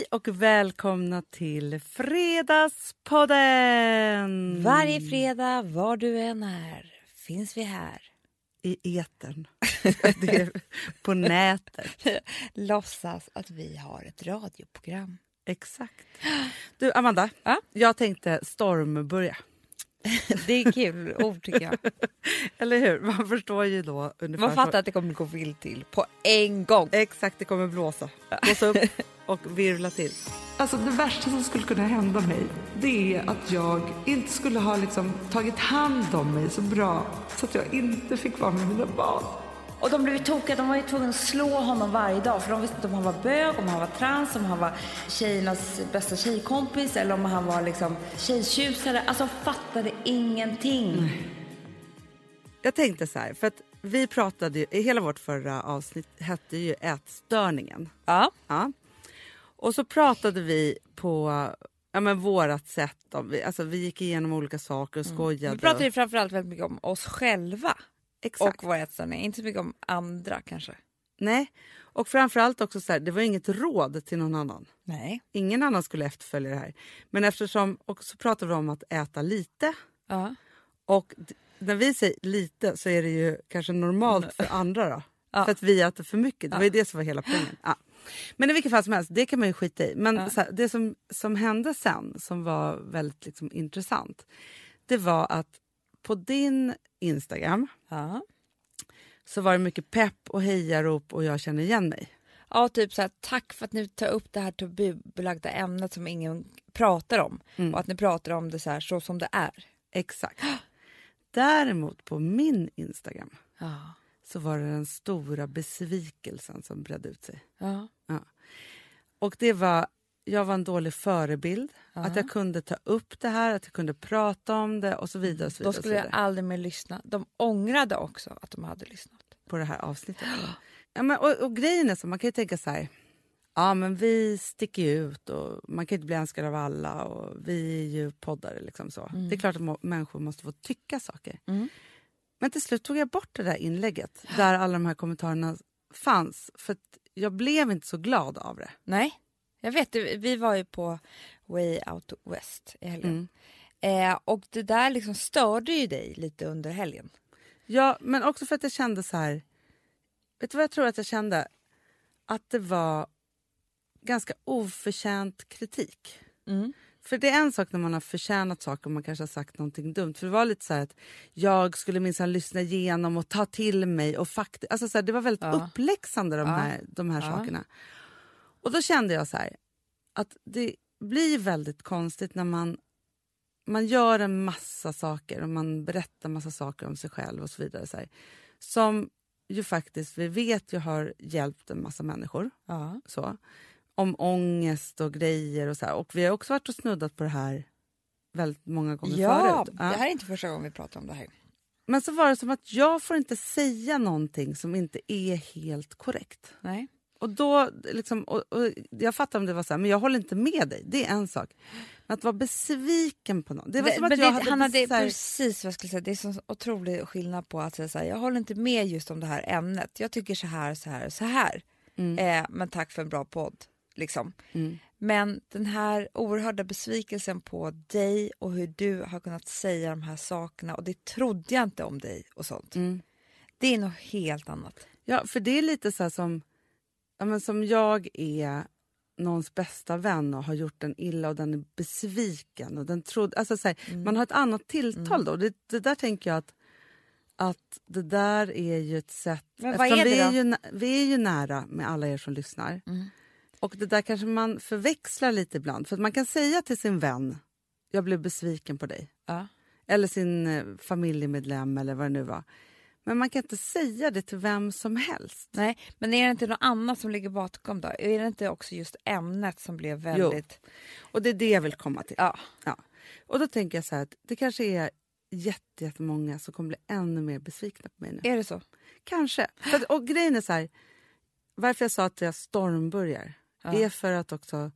Hej och välkomna till Fredagspodden! Varje fredag, var du än är, finns vi här. I etern. På nätet. Låtsas att vi har ett radioprogram. Exakt. Du, Amanda. Ja? Jag tänkte stormbörja. Det är kul ord tycker jag. Eller hur? Man förstår ju då ungefär... Man fattar att det kommer gå vilt till på en gång. Exakt, det kommer blåsa. Blåsa upp och virvla till. Alltså det värsta som skulle kunna hända mig det är att jag inte skulle ha liksom tagit hand om mig så bra så att jag inte fick vara med mina barn. Och de blev tokiga, de var ju tvungna att slå honom varje dag för de visste inte om han var bög, om han var trans, om han var tjejernas bästa tjejkompis eller om han var liksom tjejtjusare. Alltså fattade ingenting. Jag tänkte så här, för att vi pratade ju, hela vårt förra avsnitt hette ju ätstörningen. Ja. Ja. Och så pratade vi på ja, men vårat sätt. Om, alltså, vi gick igenom olika saker och skojade. Mm. Vi pratar ju framförallt väldigt mycket om oss själva Exakt. och våra ätstörningar, inte så mycket om andra kanske. Nej. Och framförallt också så här, det var inget råd till någon annan. Nej. Ingen annan skulle efterfölja det här. Men eftersom, och så pratade vi om att äta lite. Ja. Och när vi säger lite så är det ju kanske normalt för andra då. Ja. För att vi äter för mycket. Det var ju det som var hela poängen. Ja. Men i vilket fall som helst, det kan man ju skita i. Men så här, det som, som hände sen, som var väldigt liksom, intressant, det var att på din Instagram Ja. så var det mycket pepp och hejarop och jag känner igen mig. Ja, typ så här, tack för att ni tar upp det här tabubelagda ämnet som ingen pratar om. Mm. Och att ni pratar om det så här, så som det är. Exakt. Däremot på min Instagram Ja. så var det den stora besvikelsen som bredde ut sig. Ja. Och det var, jag var en dålig förebild. Att jag kunde ta upp det här, att jag kunde prata om det och så vidare. Och så vidare, Då skulle jag aldrig mer lyssna. De ångrade också att de hade lyssnat. på det här avsnittet. Ja, men, och, och grejen är så, man kan ju tänka så här. Ja, men vi sticker ju ut och man kan inte bli älskad av alla och vi är ju poddare. Liksom så. Det är klart att må- människor måste få tycka saker. Men till slut tog jag bort det där inlägget där alla de här kommentarerna fanns. För jag blev inte så glad av det. Nej, jag vet. Vi var ju på Way Out West i helgen. Mm. Eh, och det där liksom störde ju dig lite under helgen. Ja, men också för att jag kände så här... Vet du vad jag tror att jag kände? Att det var ganska oförtjänt kritik. För det är en sak när man har förtjänat saker och man kanske har sagt någonting dumt. För det var lite så här att jag skulle minsann lyssna igenom och ta till mig. och fakt- alltså så här, Det var väldigt Ja. uppläxande de här, de här Ja. sakerna. Och då kände jag så här att det blir väldigt konstigt när man man gör en massa saker och man berättar massa saker om sig själv och så vidare. Så här, som ju faktiskt, vi vet ju har hjälpt en massa människor. Ja. Så, om ångest och grejer och så här. Och vi har också varit och snuddat på det här väldigt många gånger Ja, förut. det här är inte första gången vi pratar om det här. Men så var det som att jag får inte säga någonting som inte är helt korrekt. Nej. Och då, liksom, och, och jag fattar om det var så här, men jag håller inte med dig. Det är en sak. Men att vara besviken på någon. Det var Det- som att jag det, hade Hanna, det är här- precis vad jag skulle säga. Det är så otrolig skillnad på att säga så här, jag håller inte med just om det här ämnet. Jag tycker så här, så här så här. Eh, men tack för en bra podd. Liksom. Men den här oerhörda besvikelsen på dig och hur du har kunnat säga de här sakerna och det trodde jag inte om dig och sånt. Det är något helt annat. Ja, för det är lite så här som, ja, men som jag är någons bästa vän och har gjort den illa och den är besviken. Och den trodde, alltså så här, Mm. Man har ett annat tilltal då. Det, det där tänker jag att, att det där är ju ett sätt... Men vad är det vi, är då? ju, vi är ju nära med alla er som lyssnar. Mm. Och det där kanske man förväxlar lite ibland. För att man kan säga till sin vän, jag blev besviken på dig. Ja. Eller sin eh, familjemedlem eller vad det nu var. Men man kan inte säga det till vem som helst. Nej, men är det inte något annat som ligger bakom då? Är det inte också just ämnet som blev väldigt... Och det är det jag vill komma till. Ja. Ja. Och då tänker jag så här att det kanske är jätte- jättemånga som kommer bli ännu mer besvikna på mig nu. Är det så? Kanske. Att, och grejen är så här, varför jag sa att jag stormbörjar Ja. är för att också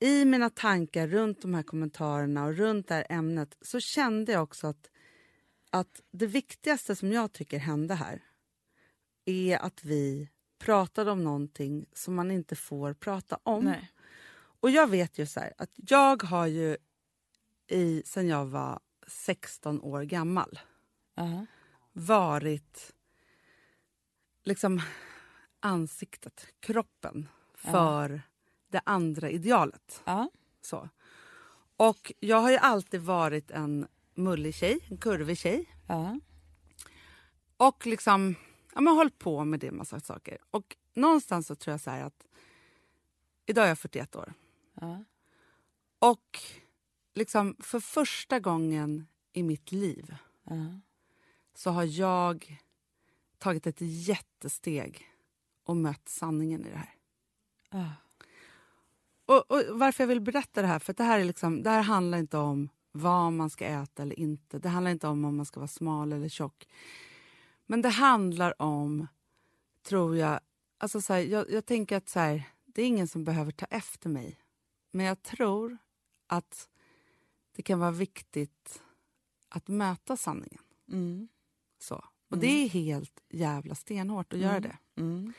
i mina tankar runt de här kommentarerna och runt det här ämnet så kände jag också att, att det viktigaste som jag tycker hände här är att vi pratade om någonting som man inte får prata om. Nej. Och jag vet ju så här, att jag har ju i, sen jag var 16 år gammal Ja. varit liksom ansiktet, kroppen för det andra idealet. Ja. Så. Och jag har ju alltid varit en mullig tjej, en kurvig tjej. Ja. Och liksom, ja, men hållit på med det massa saker. Och någonstans så tror jag så här att idag är jag 41 år. Ja. Och liksom för första gången i mitt liv Ja. så har jag tagit ett jättesteg och mött sanningen i det här. Ja. Och, och Varför jag vill berätta det här? För det här, är liksom, det här handlar inte om vad man ska äta eller inte. Det handlar inte om om man ska vara smal eller tjock. Men det handlar om, tror jag... Alltså så här, jag, jag tänker att så här, det är ingen som behöver ta efter mig. Men jag tror att det kan vara viktigt att möta sanningen. Mm. Så. Och det är helt jävla stenhårt att göra det. Mm.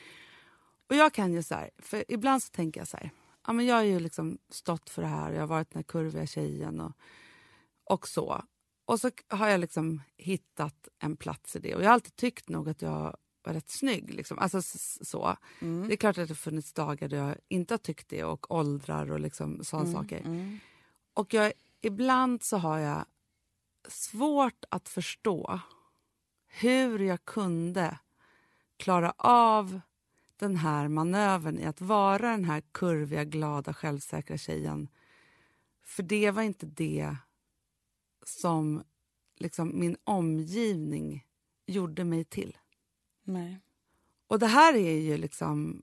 Och jag kan ju så här, för ibland så tänker jag så här, ja men jag har ju liksom stått för det här, jag har varit den här kurviga tjejen och, och så. Och så har jag liksom hittat en plats i det och jag har alltid tyckt nog att jag var rätt snygg. Liksom. Alltså så. Det är klart att det har funnits dagar då jag inte har tyckt det och åldrar och liksom sådana saker. Mm. Och jag, ibland så har jag svårt att förstå hur jag kunde klara av den här manövern i att vara den här kurviga, glada, självsäkra tjejen. För det var inte det som liksom, min omgivning gjorde mig till. Nej. Och det här är ju liksom...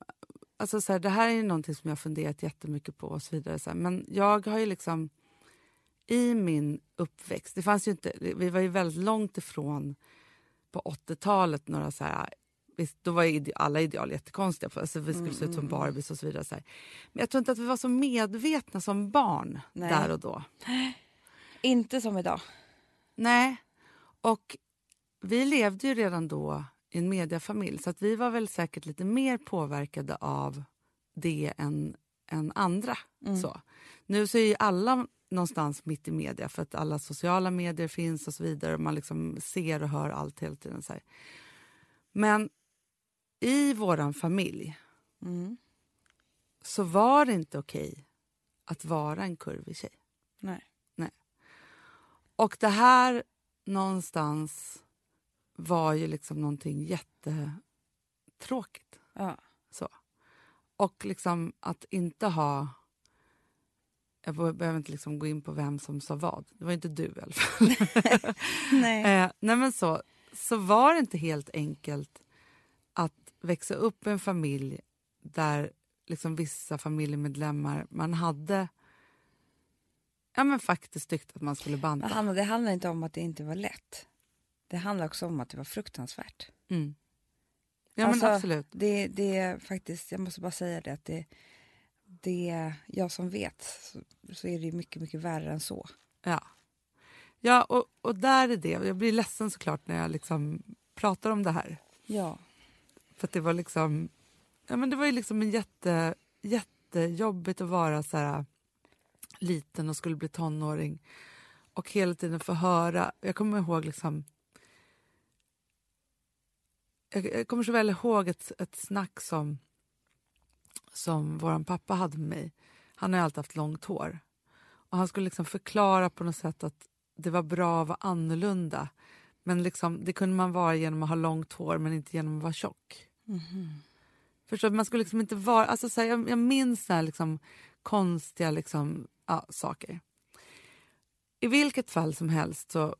Alltså så här, det här är ju någonting som jag har funderat jättemycket på och så vidare. Så här. Men jag har ju liksom... I min uppväxt... Det fanns ju inte, vi var ju väldigt långt ifrån på 80-talet några så här... Visst, då var ju ide- alla ideal jättekonstiga. För, alltså, vi skulle se ut som Barbies och så vidare. Så här. Men jag tror inte att vi var så medvetna som barn Nej. där och då. Inte som idag. Nej. Och vi levde ju redan då i en mediafamilj så att vi var väl säkert lite mer påverkade av det än, än andra. Så. Nu så är ju alla någonstans mitt i media för att alla sociala medier finns och så vidare. Och man liksom ser och hör allt hela tiden. Så här. Men i våran familj Mm. så var det inte okej att vara en kurvig tjej. Nej. Och det här någonstans var ju liksom någonting jättetråkigt. Ja. Så. Och liksom att inte ha... Jag be- behöver inte liksom gå in på vem som sa vad. Det var inte du i alla fall. Nej. eh, nej men så, så var det inte helt enkelt att växa upp i en familj där liksom vissa familjemedlemmar man hade ja, men faktiskt tyckte att man skulle banta. Men Hanna, det handlar inte om att det inte var lätt. Det handlar också om att det var fruktansvärt. Mm. Ja, Alltså, men absolut. Det, det är faktiskt, jag måste bara säga det, att det, det är jag som vet så, så är det mycket, mycket värre än så. Ja, ja och, och där är det. Jag blir ledsen såklart när jag liksom pratar om det här. Ja. För det var liksom... Ja, men det var ju liksom en jätte, jättejobbigt att vara så här liten och skulle bli tonåring och hela tiden få höra... Jag kommer ihåg liksom... Jag, kommer så väl ihåg ett, ett snack som, som vår pappa hade med mig. Han har alltid haft långt hår. Och Han skulle liksom förklara på något sätt att det var bra att vara annorlunda. Men liksom, det kunde man vara genom att ha långt hår men inte genom att vara tjock. Förstår du? Man skulle liksom inte vara... Alltså så här, jag, jag minns så här liksom konstiga liksom, ja, saker. I vilket fall som helst så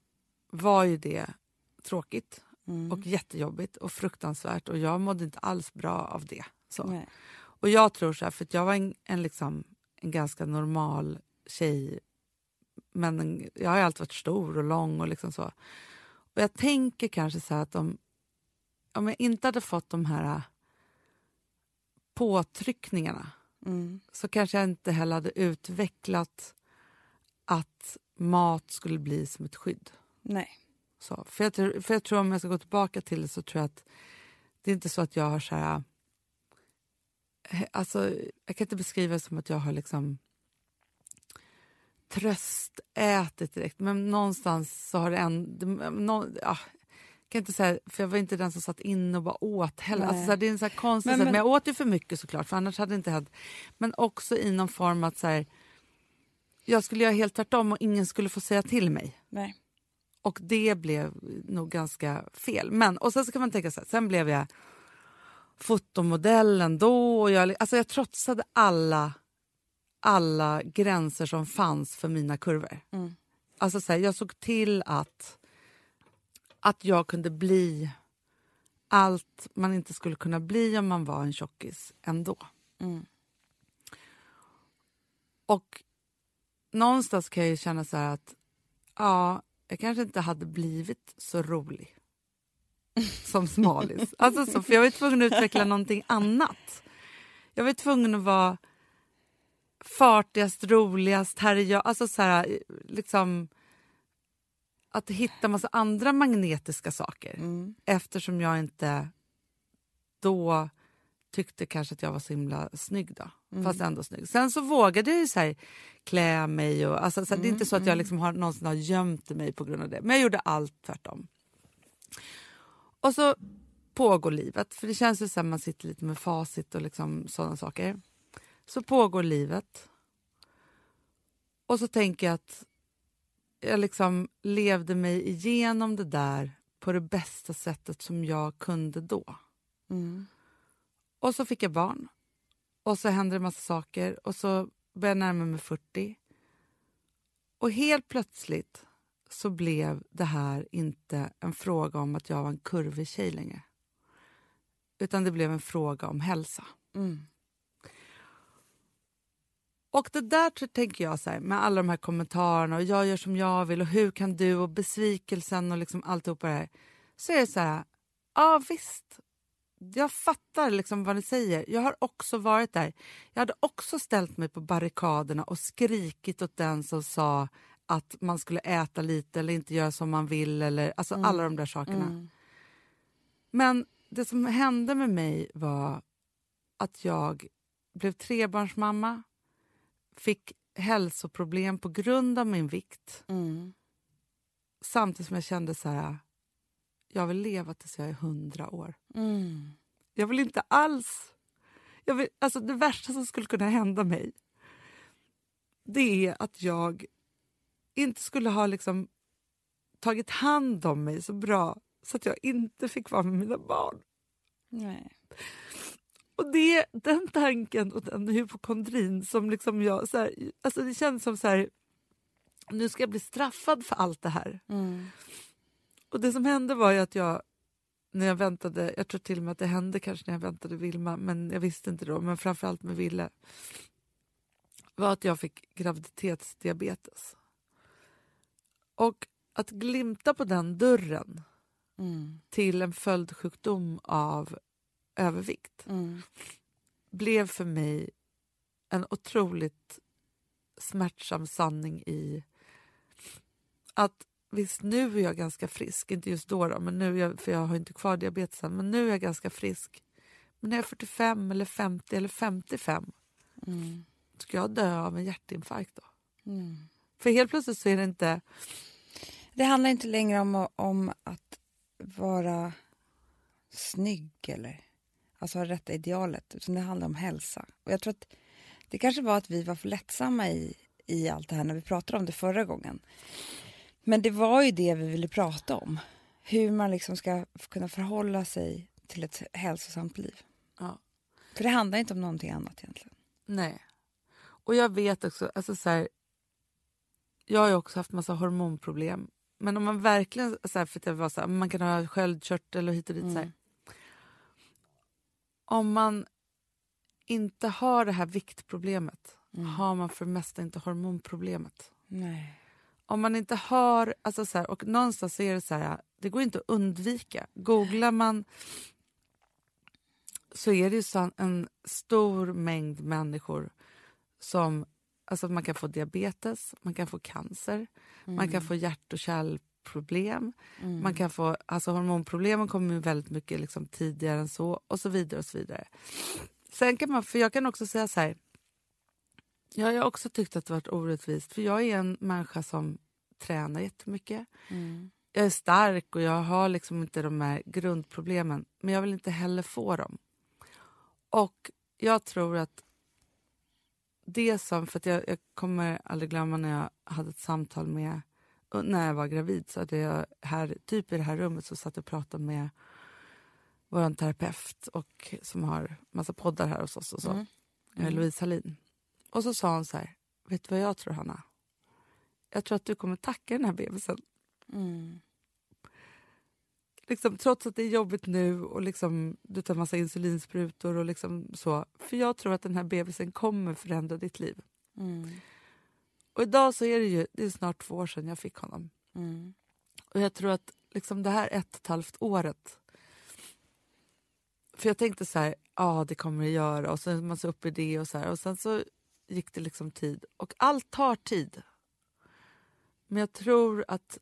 var ju det tråkigt Mm. och jättejobbigt och fruktansvärt och jag mådde inte alls bra av det. Så. Nej. Och jag tror så här, för jag var en, en, liksom, en ganska normal tjej men en, jag har ju alltid varit stor och lång och liksom så. Och jag tänker kanske så här att om, om jag inte hade fått de här äh, påtryckningarna Mm. så kanske jag inte heller hade utvecklat att mat skulle bli som ett skydd. Nej. Så, för, jag, för jag tror om jag ska gå tillbaka till det så tror jag att det är inte så att jag har så här... eh, Alltså, jag kan inte beskriva det som att jag har liksom tröstätit direkt, men någonstans så har det ändå... No, ja, kan inte säga, för jag var inte den som satt inne och bara åt heller. Alltså, så här, det är en så här konstig Men- men, men- men jag åt ju för mycket såklart, för annars hade det inte hänt. Men också i någon form att så här, jag skulle göra helt tvärtom och ingen skulle få säga till mig. Nej. Och det blev nog ganska fel. Men, och sen så kan man tänka så här, sen blev jag fotomodellen då. Och jag, alltså jag trotsade alla, alla gränser som fanns för mina kurvor. Mm. Alltså så här, jag såg till att, att jag kunde bli allt man inte skulle kunna bli om man var en tjockis ändå. Mm. Och någonstans kan jag ju känna så här att ja, jag kanske inte hade blivit så rolig som smalis. Alltså så, för jag var tvungen att utveckla någonting annat. Jag var tvungen att vara fartigast, roligast, här är jag. Alltså så här, liksom att hitta massa andra magnetiska saker Mm. eftersom jag inte då tyckte kanske att jag var så himla snygg då. Fast ändå snygg. Sen så vågade jag ju så här, klä mig och alltså, så här, det är inte så att jag liksom har, någonsin har gömt mig på grund av det. Men jag gjorde allt tvärtom. Och så pågår livet, för det känns ju som man sitter lite med facit och liksom sådana saker. Så pågår livet. Och så tänker jag att jag liksom levde mig igenom det där på det bästa sättet som jag kunde då. Mm. Och så fick jag barn. Och så hände det massa saker. Och så började jag närma mig 40. Och helt plötsligt så blev det här inte en fråga om att jag var en kurvig tjej längre. Utan det blev en fråga om hälsa. Mm. Och det där tänker jag så här, med alla de här kommentarerna och jag gör som jag vill och hur kan du och besvikelsen och liksom alltihopa det här. Så är det så här, ja visst, jag fattar liksom vad ni säger. Jag har också varit där. Jag hade också ställt mig på barrikaderna och skrikit åt den som sa att man skulle äta lite eller inte göra som man vill. Eller, alltså alla de där sakerna. Mm. Men det som hände med mig var att jag blev trebarnsmamma, fick hälsoproblem på grund av min vikt Mm. samtidigt som jag kände så här, jag vill leva tills jag är hundra år. Mm. Jag vill inte alls... Jag vill, alltså det värsta som skulle kunna hända mig det är att jag inte skulle ha liksom tagit hand om mig så bra så att jag inte fick vara med mina barn. Nej. Och det, den tanken och den hypokondrin som liksom jag... Så här, alltså det känns som så här, nu ska jag bli straffad för allt det här. Mm. Och det som hände var ju att jag, när jag väntade, jag tror till och med att det hände kanske när jag väntade Vilma, men jag visste inte då, men framförallt med Ville, var att jag fick graviditetsdiabetes. Och att glimta på den dörren Mm. till en följdsjukdom av övervikt Mm. blev för mig en otroligt smärtsam sanning i att visst, nu är jag ganska frisk, inte just då, då men nu jag, för jag har inte kvar diabetesen, men nu är jag ganska frisk. Men när jag är 45 eller 50 eller 55 Mm. ska jag dö av en hjärtinfarkt då? Mm. För helt plötsligt så är det inte... Det handlar inte längre om, om att vara snygg eller alltså ha rätta idealet, utan det handlar om hälsa. Och jag tror att det kanske var att vi var för lättsamma i, i allt det här när vi pratade om det förra gången. Men det var ju det vi ville prata om. Hur man liksom ska kunna förhålla sig till ett hälsosamt liv. Ja. För det handlar inte om någonting annat egentligen. Nej. Och jag vet också, alltså så här, jag har ju också haft massa hormonproblem. Men om man verkligen, så här, för att jag var så här, man kan ha sköldkörtel och hit och dit. Så här. Mm. Om man inte har det här viktproblemet Mm. har man för mesta inte hormonproblemet. Nej. Om man inte har, alltså så här, och någonstans är det så här, det går inte att undvika. Googlar man så är det ju så en stor mängd människor som, alltså man kan få diabetes, man kan få cancer, man kan få hjärt och kärlproblem, Mm. man kan få, alltså hormonproblemen kommer väldigt mycket liksom tidigare än så och så vidare och så vidare. Sen kan man, för jag kan också säga så här, Ja, jag har också tyckt att det varit orättvist. För jag är en människa som tränar jättemycket. Jag är stark och jag har liksom inte de här grundproblemen. Men jag vill inte heller få dem. Och jag tror att det som... För att jag, jag kommer aldrig glömma när jag hade ett samtal med... När jag var gravid så hade jag här, typ i det här rummet så satt jag och pratade med vår terapeut och som har massa poddar här hos oss och så. Mm. Eh, Louise Hallin. Och så sa hon så här, vet du vad jag tror Hanna? Jag tror att du kommer tacka den här bebisen. Mm. Liksom, trots att det är jobbigt nu och liksom, du tar massa insulinsprutor och liksom så. För jag tror att den här bebisen kommer förändra ditt liv. Mm. Och idag så är det ju, det är snart två år sedan jag fick honom. Mm. Och jag tror att liksom det här ett och ett halvt året för jag tänkte så här, ja det kommer det göra och sen är man så uppe i det och så här. Och sen så gick det liksom tid. Och allt tar tid. Men jag tror att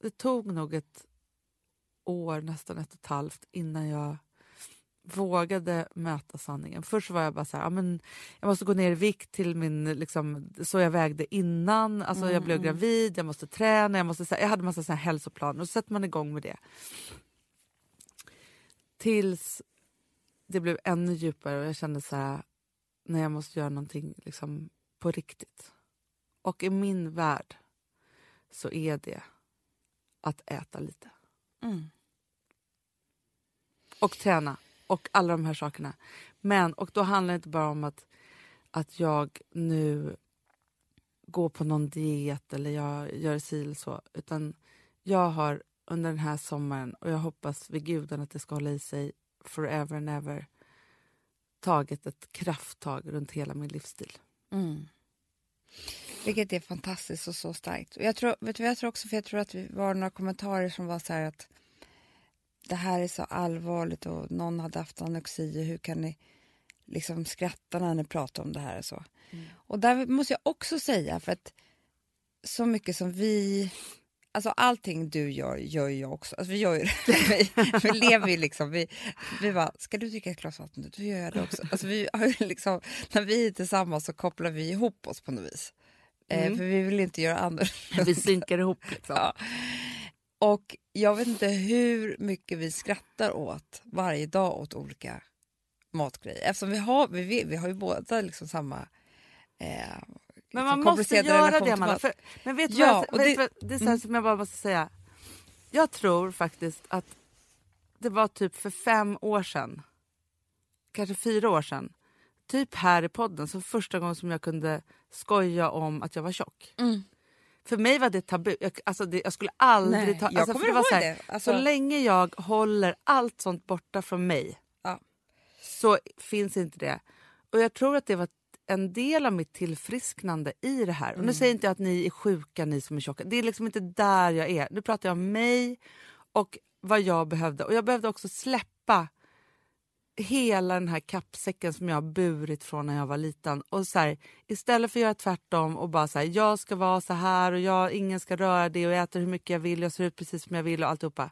det tog nog ett år, nästan ett och ett halvt innan jag vågade möta sanningen. Först var jag bara så här, ja, men jag måste gå ner i vikt till min, liksom, så jag vägde innan. Alltså Jag blev gravid, jag måste träna, jag, måste, här, jag hade massa så här hälsoplaner och så sätter man igång med det. Tills det blev ännu djupare och jag kände så här, när jag måste göra någonting liksom, på riktigt. Och i min värld så är det att äta lite. Mm. Och träna. Och alla de här sakerna. Men, och då handlar det inte bara om att, att jag nu går på någon diet eller jag gör si eller så. Utan jag har under den här sommaren, och jag hoppas vid guden att det ska hålla i sig forever and ever, tagit ett krafttag runt hela min livsstil. Mm. Vilket är fantastiskt och så starkt. Och jag tror, vet du jag tror också? För jag tror att det var några kommentarer som var så här att det här är så allvarligt och någon hade haft anorexi och hur kan ni liksom skratta när ni pratar om det här och så. Och där måste jag också säga för att så mycket som vi Alltså allting du gör, gör jag också. Alltså vi gör ju det. Vi, vi lever ju liksom. Vi, vi bara, ska du dricka ett glas vatten nu? Då gör jag det också. Alltså vi har liksom, när vi är tillsammans så kopplar vi ihop oss på något vis. Eh, för vi vill inte göra annorlunda. Vi synkar ihop. Liksom. Ja. Och jag vet inte hur mycket vi skrattar åt varje dag åt olika matgrejer. Eftersom vi har, vi, vi har ju båda liksom samma eh, Men man liksom måste komplicerade göra det, Amanda. För, men vet du Ja, vad, jag- vet det- är så här som jag bara måste säga. Jag tror faktiskt att det var typ för fem år sedan, kanske fyra år sedan, typ här i podden, så första gången som jag kunde skoja om att jag var tjock. Mm. För mig var det tabu. Jag, alltså det, jag skulle aldrig Nej, ta... jag Alltså kommer det var ihåg så, här, det. Alltså- så länge jag håller allt sånt borta från mig Ja. så finns inte det. Och jag tror att det var en del av mitt tillfrisknande i det här. Och Mm. nu säger inte jag att ni är sjuka, ni som är tjocka. Det är liksom inte där jag är. Nu pratar jag om mig och vad jag behövde. Och jag behövde också släppa hela den här kappsäcken som jag har burit från när jag var liten. Och så här, istället för att göra tvärtom och bara så här, jag ska vara så här och jag, ingen ska röra det och jag äter hur mycket jag vill, jag ser ut precis som jag vill och alltihopa.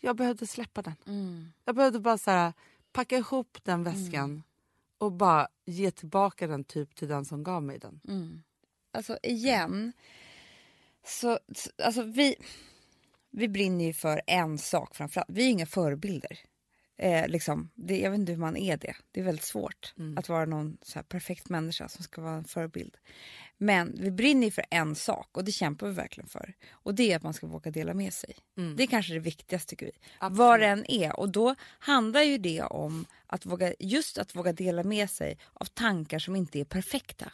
Jag behövde släppa den. Mm. Jag behövde bara så här, packa ihop den väskan och bara ge tillbaka den typ till den som gav mig den. Alltså igen, så, alltså vi, vi brinner ju för en sak framförallt. Vi är inga förebilder. Eh, liksom, det, jag vet inte hur man är det. Det är väldigt svårt att vara någon så perfekt människa som ska vara en förebild. Men vi brinner ju för en sak och det kämpar vi verkligen för. Och det är att man ska våga dela med sig. Det är kanske det viktigaste tycker vi. Vad det än är. Och då handlar ju det om att våga, just att våga dela med sig av tankar som inte är perfekta.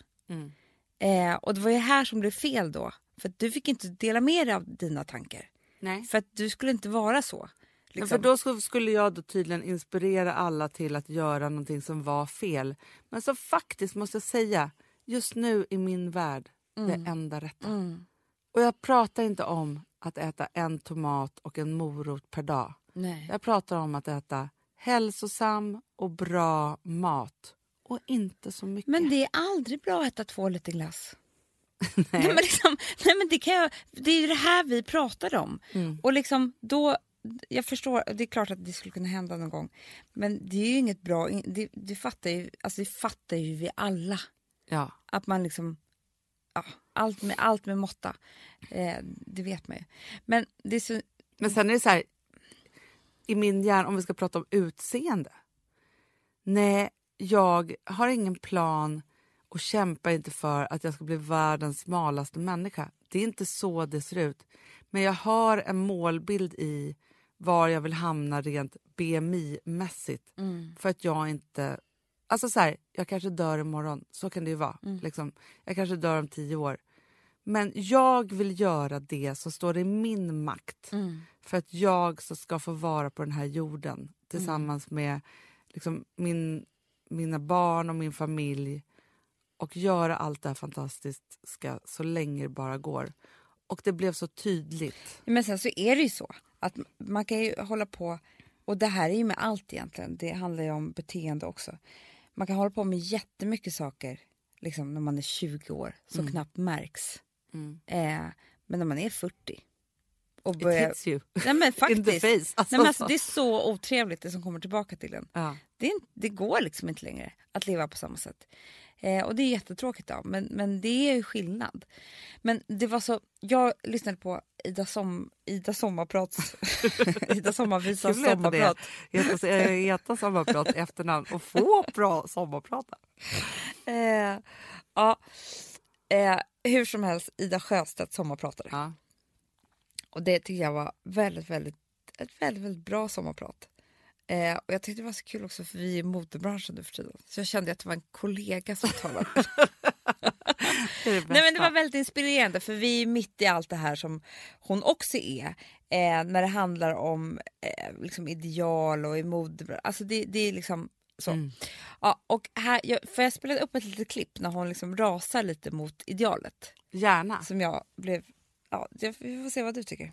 Eh, och det var ju här som blev fel då. För du fick inte dela med dig av dina tankar. Nej. För att du skulle inte vara så. Liksom. för då sk- skulle jag då tydligen inspirera alla till att göra någonting som var fel. Men som faktiskt, måste jag säga, just nu i min värld, det enda rätta. Och jag pratar inte om att äta en tomat och en morot per dag. Nej. Jag pratar om att äta hälsosam och bra mat. Och inte så mycket. Men det är aldrig bra att äta två liter glass. nej. men liksom, nej men det, kan jag, det är det här vi pratar om. Och liksom då, jag förstår, det är klart att det skulle kunna hända någon gång. Men det är ju inget bra, det, det, fattar, ju, alltså det fattar ju vi alla. Ja. Att man liksom, ja, allt med, allt med måtta. Eh, det vet man ju. Men det är så, Men sen är det så här, i min hjärna, om vi ska prata om utseende. Nej, jag har ingen plan och kämpar inte för att jag ska bli världens smalaste människa. Det är inte så det ser ut. Men jag har en målbild i var jag vill hamna rent BMI-mässigt. För att jag inte... Alltså så här, jag kanske dör imorgon, så kan det ju vara. Liksom. Jag kanske dör om tio år. Men jag vill göra det som står i min makt för att jag så ska få vara på den här jorden tillsammans med liksom, min, mina barn och min familj och göra allt det här fantastiska så länge det bara går. Och det blev så tydligt. Men sen så är det ju så att man kan ju hålla på, och det här är ju med allt egentligen, det handlar ju om beteende också. Man kan hålla på med jättemycket saker liksom när man är 20 år som knappt märks. Eh, men när man är 40 och It börjar... hits you. Nej men In the faktiskt. face. Alltså, Nej, men alltså, det är så otrevligt det som kommer tillbaka till en. ja. Det, är, det går liksom inte längre att leva på samma sätt. Eh, och det är jättetråkigt då, men, men det är ju skillnad. Men det var så, jag lyssnade på Ida, Som, Ida Sommarprats, Ida Sommarvisas att heta sommarprat. Heta, heta sommarprat efternamn och få bra sommarprata. Eh, ja, eh, hur som helst, Ida Sjöstedt sommarpratade. Ja. Och det tycker jag var väldigt, väldigt, ett väldigt, väldigt bra sommarprat. Eh, och jag tyckte det var så kul också för vi är i modebranschen nu för tiden. Så jag kände att det var en kollega som talade. Nej, men det var väldigt inspirerande för vi är mitt i allt det här som hon också är. Eh, när det handlar om eh, liksom ideal och i mode. Alltså det, det är liksom så. Mm. Ja, och här, jag, för jag spelade upp ett litet klipp när hon liksom rasar lite mot idealet. Gärna. Som jag blev... Ja, jag, vi får se vad du tycker.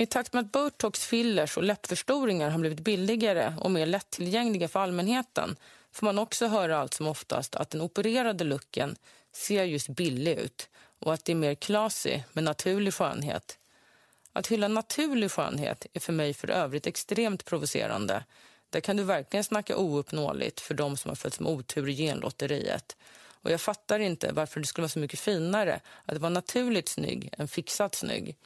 I takt med att botox, fillers och läppförstoringar har blivit billigare och mer lättillgängliga för allmänheten får man också höra allt som oftast att den opererade looken ser just billig ut och att det är mer classy med naturlig skönhet. Att hylla naturlig skönhet är för mig för övrigt extremt provocerande. Där kan du verkligen snacka ouppnåeligt för de som har fötts med otur i genlotteriet. Och jag fattar inte varför det skulle vara så mycket finare att vara naturligt snygg än fixat snygg.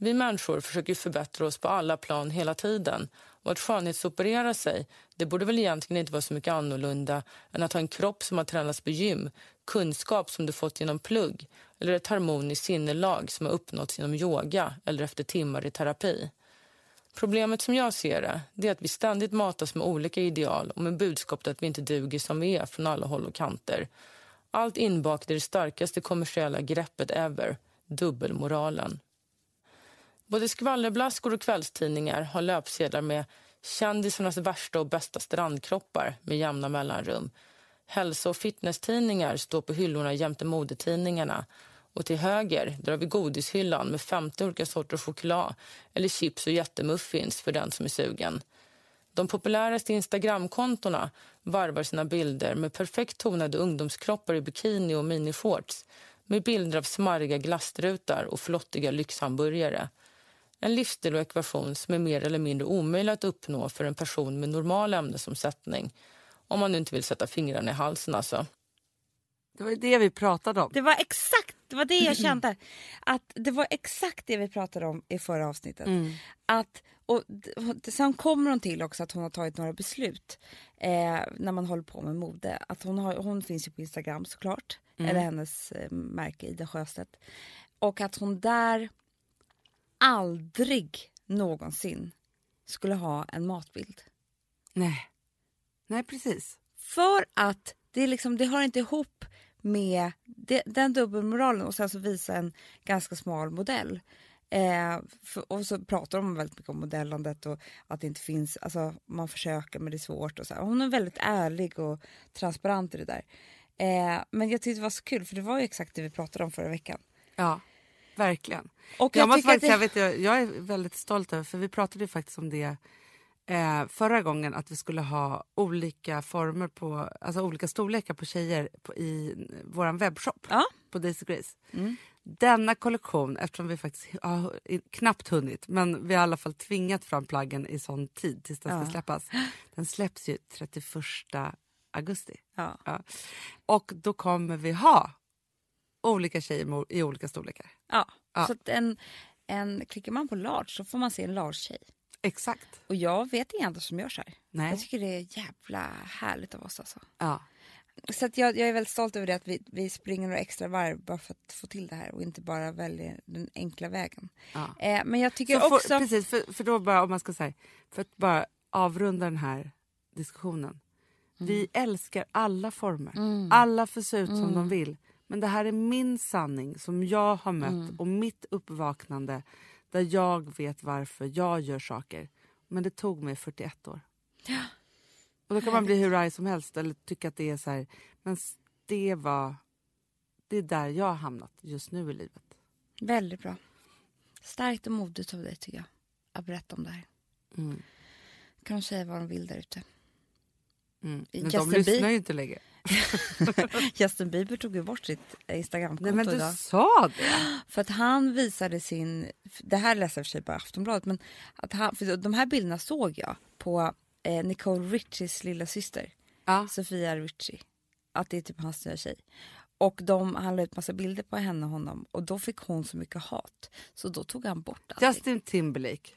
Vi människor försöker förbättra oss på alla plan hela tiden. Och att skönhetsoperera sig det borde väl egentligen inte vara så mycket annorlunda än att ha en kropp som har tränats på gym, kunskap som du fått genom plugg eller ett harmoniskt sinnelag som har uppnåtts genom yoga eller efter timmar i terapi. Problemet som jag ser det, det är att vi ständigt matas med olika ideal och med budskapet att vi inte duger som vi är från alla håll och kanter. Allt inbakat i det starkaste kommersiella greppet ever, dubbelmoralen. Både skvallerblaskor och kvällstidningar har löpsedlar med kändisarnas värsta och bästa strandkroppar med jämna mellanrum. Hälso och fitnesstidningar står på hyllorna jämte modetidningarna. Och till höger där har vi godishyllan med 50 olika sorters choklad eller chips och jättemuffins för den som är sugen. De populäraste Instagramkontona varvar sina bilder med perfekt tonade ungdomskroppar i bikini och minishorts med bilder av smarriga glasstrutar och flottiga lyxhamburgare. En livsstil och ekvation som är mer eller mindre omöjlig att uppnå för en person med normal ämnesomsättning. Om man nu inte vill sätta fingrarna i halsen alltså. Det var ju det vi pratade om. Det var exakt det var det jag kände. Att det var exakt det vi pratade om i förra avsnittet. Att, och, och sen kommer hon till också att hon har tagit några beslut eh, när man håller på med mode. Att hon, har, hon finns ju på Instagram såklart, eller hennes eh, märke Ida Sjöstedt. Och att hon där aldrig någonsin skulle ha en matbild. Nej. Nej, precis. För att det, är liksom, det hör inte ihop med det, den dubbelmoralen och sen så visa en ganska smal modell. Eh, för, och så pratar de väldigt mycket om modellandet och att det inte finns, alltså man försöker men det är svårt och så. Hon är väldigt ärlig och transparent i det där. Eh, men jag tyckte det var så kul för det var ju exakt det vi pratade om förra veckan. Ja, verkligen. Och jag, jag måste faktiskt, jag, det- vet, jag, jag är väldigt stolt över, för vi pratade ju faktiskt om det eh, förra gången, att vi skulle ha olika former på, alltså olika storlekar på tjejer på, i vår webbshop Ja. på Daisy Grace. Denna kollektion, eftersom vi faktiskt har knappt hunnit, men vi har i alla fall tvingat fram plaggen i sån tid tills den ska Ja. släppas. Den släpps ju 31 augusti. Ja. Ja. Och då kommer vi ha olika tjejer i olika storlekar. Ja. Ja. Så att en, en, klickar man på large så får man se en large-tjej. Exakt. Och jag vet inga andra som gör så här. Nej. Jag tycker det är jävla härligt av oss alltså. Ja. Så att jag, jag är väldigt stolt över det att vi, vi springer några extra varv bara för att få till det här och inte bara väljer den enkla vägen. Ja. Eh, men jag tycker Så också... för, precis, för, för då bara om man ska säga, för att bara avrunda den här diskussionen. Vi älskar alla former. Alla får se ut som de vill. Men det här är min sanning som jag har mött och mitt uppvaknande där jag vet varför jag gör saker. Men det tog mig 41 år. Och då kan man bli hur arg som helst eller tycka att det är så här. Men det var... Det är där jag har hamnat just nu i livet. Väldigt bra. Starkt och modigt av dig tycker jag. Att berätta om det här. Mm. Kan de säga vad de vill där ute. Mm. Justin Men de lyssnar Bieber- ju inte längre. Justin Bieber tog ju bort sitt Instagramkonto Nej men du idag. sa det! För att han visade sin, det här läser jag för sig på Aftonbladet, men att han, för de här bilderna såg jag på eh, Nicole Richies lilla syster, Ja. Sofia Richie. Att det är typ hans nya tjej. Och de, han la ut massa bilder på henne och honom och då fick hon så mycket hat. Så då tog han bort allting. Justin Timberlake.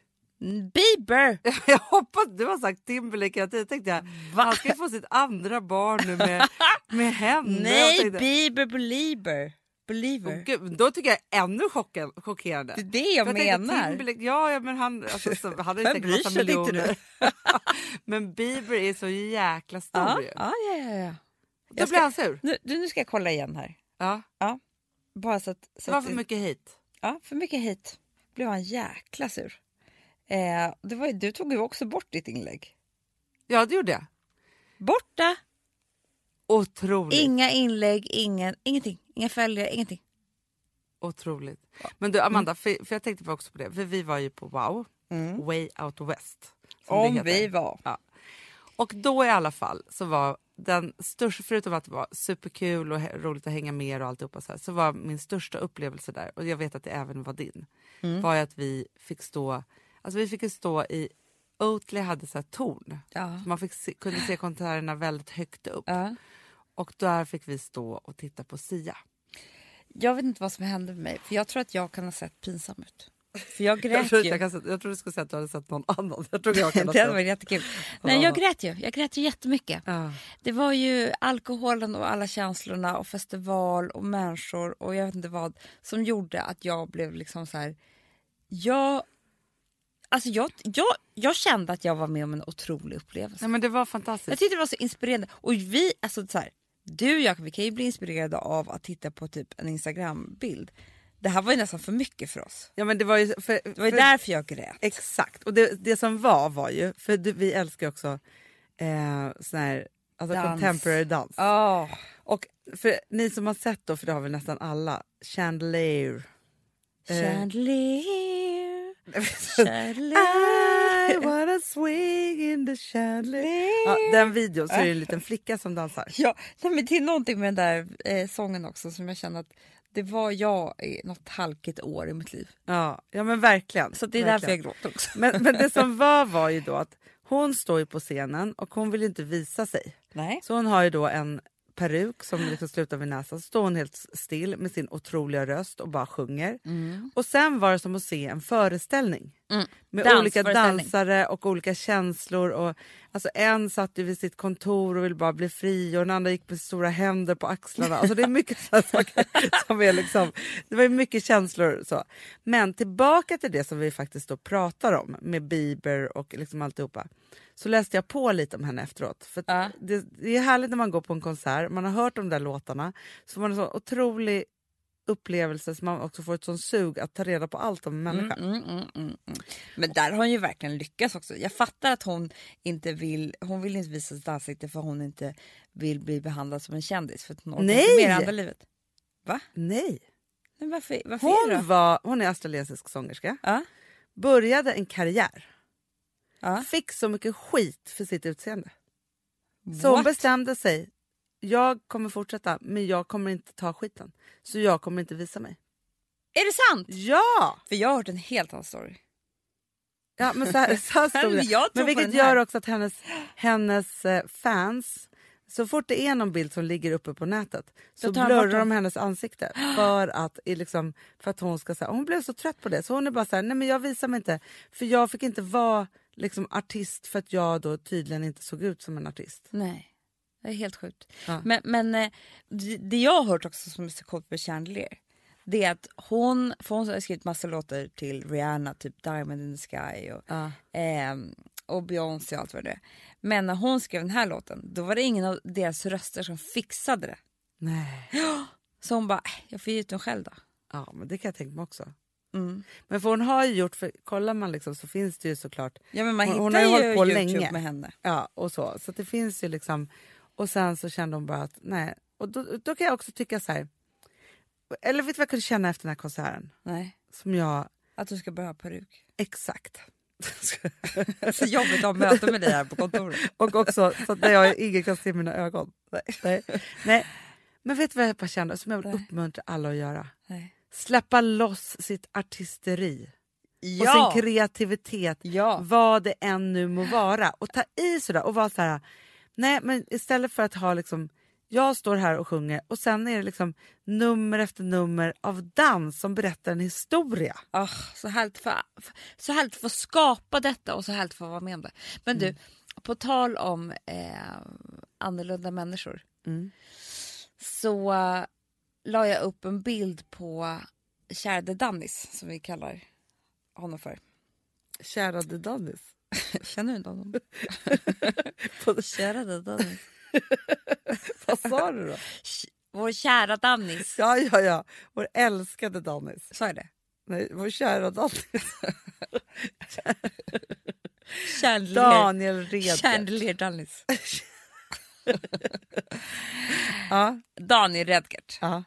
Bieber! Jag hoppas du har sagt Timberlake hela tiden. tänkte jag, han ska få sitt andra barn nu med, med henne. Jag Nej, tänkte, Bieber Belieber. Believer. Åh, gud, då tycker jag ännu chocken, chockerande. Det är det jag tänkte, menar. Timberlake, ja, ja, men han, alltså, så, han hade ju säkert massa tänkte miljoner. men Bieber är så jäkla stor Ja, ju. ja, ja, ja. ja. Då Jag blir ska, han sur. nu, nu ska jag kolla igen här. Ja. Bara så att, så Det var för mycket hit. Ja, för mycket hit. Blev han jäkla sur. Eh, det var, du tog ju också bort ditt inlägg. Ja, det gjorde jag. Borta! Otroligt. Inga inlägg, ingen, ingenting. Inga följare, ingenting. Otroligt. Men du Amanda, för, för jag tänkte också på det, för vi var ju på Wow, Way Out West. Om vi var. Ja. Och då i alla fall så var den största, förutom att det var superkul och roligt att hänga med och alltihopa så, här, så var min största upplevelse där, och jag vet att det även var din, var ju att vi fick stå, alltså vi fick ju stå i, Oatly hade så här torn, Ja. så man fick se, kunde se konserterna väldigt högt upp. Ja. Och där fick vi stå och titta på Sia. Jag vet inte vad som hände med mig, för jag tror att jag kan ha sett pinsam ut. För jag Jag grät ju. jag, kan, säga- jag trodde du skulle säga att du hade sett någon annan. Jag trodde jag det kunde hade varit jättekul. Nej, jag grät ju. Jag grät ju jättemycket. Ja. Det var ju alkoholen och alla känslorna och festival och människor och jag vet inte vad som gjorde att jag blev liksom så här. Jag, alltså jag, jag, jag kände att jag var med om en otrolig upplevelse. Nej, men det var Jag fantastiskt. tyckte det var så inspirerande. Och vi, alltså så här, du och jag, vi kan ju bli inspirerade av att titta på typ en Instagram-bild. Det här var ju nästan för mycket för oss. Ja, men det var ju, för, Det var ju för- därför jag grät. Exakt. Och det, det som var var ju, för du, vi älskar också eh, sån här alltså Dans. contemporary dans. Oh. Och för ni som har sett då, för det har väl nästan alla, Chandelier. Eh. Chandelier. I wanna swing in the chandelier. Ja, den videon så är det en liten flicka som dansar. Ja, nej, men det är någonting med den där eh, sången också som jag känner att det var jag i något halkigt år i mitt liv. Ja, ja men verkligen. Så det är verkligen. därför jag gråter också. Men, men det som var var ju då att hon står ju på scenen och hon vill inte visa sig. Nej. Så hon har ju då en peruk som liksom slutar vid näsan. Så står hon helt still med sin otroliga röst och bara sjunger. Och sen var det som att se en föreställning. Med olika dansare och olika känslor. Och, alltså en satt ju vid sitt kontor och ville bara bli fri och den andra gick med stora händer på axlarna. Alltså det är mycket saker som är liksom, det var ju mycket känslor. Så. Men tillbaka till det som vi faktiskt då pratar om med Bieber och liksom alltihopa. Så läste jag på lite om henne efteråt. För Ja. det, det är härligt när man går på en konsert, man har hört de där låtarna, så man en sån otrolig upplevelse så man också får ett sånt sug att ta reda på allt om en människa. Mm, mm, mm, mm. Men där har hon ju verkligen lyckats också. Jag fattar att hon inte vill, hon vill inte visa sitt ansikte för hon inte vill bli behandlad som en kändis för att hon Nej! inte det andra livet. Va? Nej, Men varför, varför är hon, då? var, hon är australiensisk sångerska, Ja, började en karriär, ja. fick så mycket skit för sitt utseende. Så hon What? bestämde sig, jag kommer fortsätta men jag kommer inte ta skiten. Så jag kommer inte visa mig. Är det sant? Ja! För jag har hört en helt annan story. Ja, men så här, så här stod det. Men vilket gör också att hennes, hennes eh, fans Så fort det är någon bild som ligger uppe på nätet så blurrar de hennes ansikte för att, liksom, för att hon ska säga Hon blev så trött på det så hon är bara så här, nej men jag visar mig inte för jag fick inte vara liksom artist för att jag då tydligen inte såg ut som en artist. Nej, det är helt sjukt. Ja. Men, men eh, det jag har hört också som är så coolt med Chandelier det är att hon, för hon har skrivit massa låtar till Rihanna, typ Diamond in the Sky och, Ja. ehm, och Beyoncé och allt vad det är. Men när hon skrev den här låten då var det ingen av deras röster som fixade det. Nej. Så hon bara, "Äh, jag får ge ut den själv då. Ja men det kan jag tänka mig också. Mm. Men för hon har ju gjort, för kollar man liksom så finns det ju såklart Ja men man Hon- hittar hon har ju ju hållit på Youtube länge. med henne. Ja, och så. Så det finns ju liksom... Och sen så kände hon bara att nej. Och då, då kan jag också tycka så här... Eller vet du vad jag kunde känna efter den här konserten? Nej, Som jag... att du ska börja ha peruk. Exakt. Så jobbigt att ha möte med dig här på kontoret. och också så att jag ingen kan se mina ögon. Nej. nej. Men vet du vad jag bara kände? Som jag vill Nej. uppmuntra alla att göra? Nej. Släppa loss sitt artisteri. Ja! Och sin kreativitet. Ja. Vad det än nu må vara. Och ta i sådär och vara så här. Nej men istället för att ha liksom. Jag står här och sjunger och sen är det liksom nummer efter nummer av dans som berättar en historia. Ah, så, härligt för, så härligt för att skapa detta och så härligt för att vara med om det. Men du, på tal om eh, annorlunda människor. Mm. Så uh, la jag upp en bild på Kärde Dannis som vi kallar honom för. Kärade Dannis. Känner du inte honom? Kärde Dannis. Vad sa du då? Vår kära Dannis. Ja, ja, ja. Vår älskade Dannis. Sa jag det? Nej, vår kära Dannis. Daniel Redgert. Chandelier Dannis. Ja, Daniel Redgert. ja.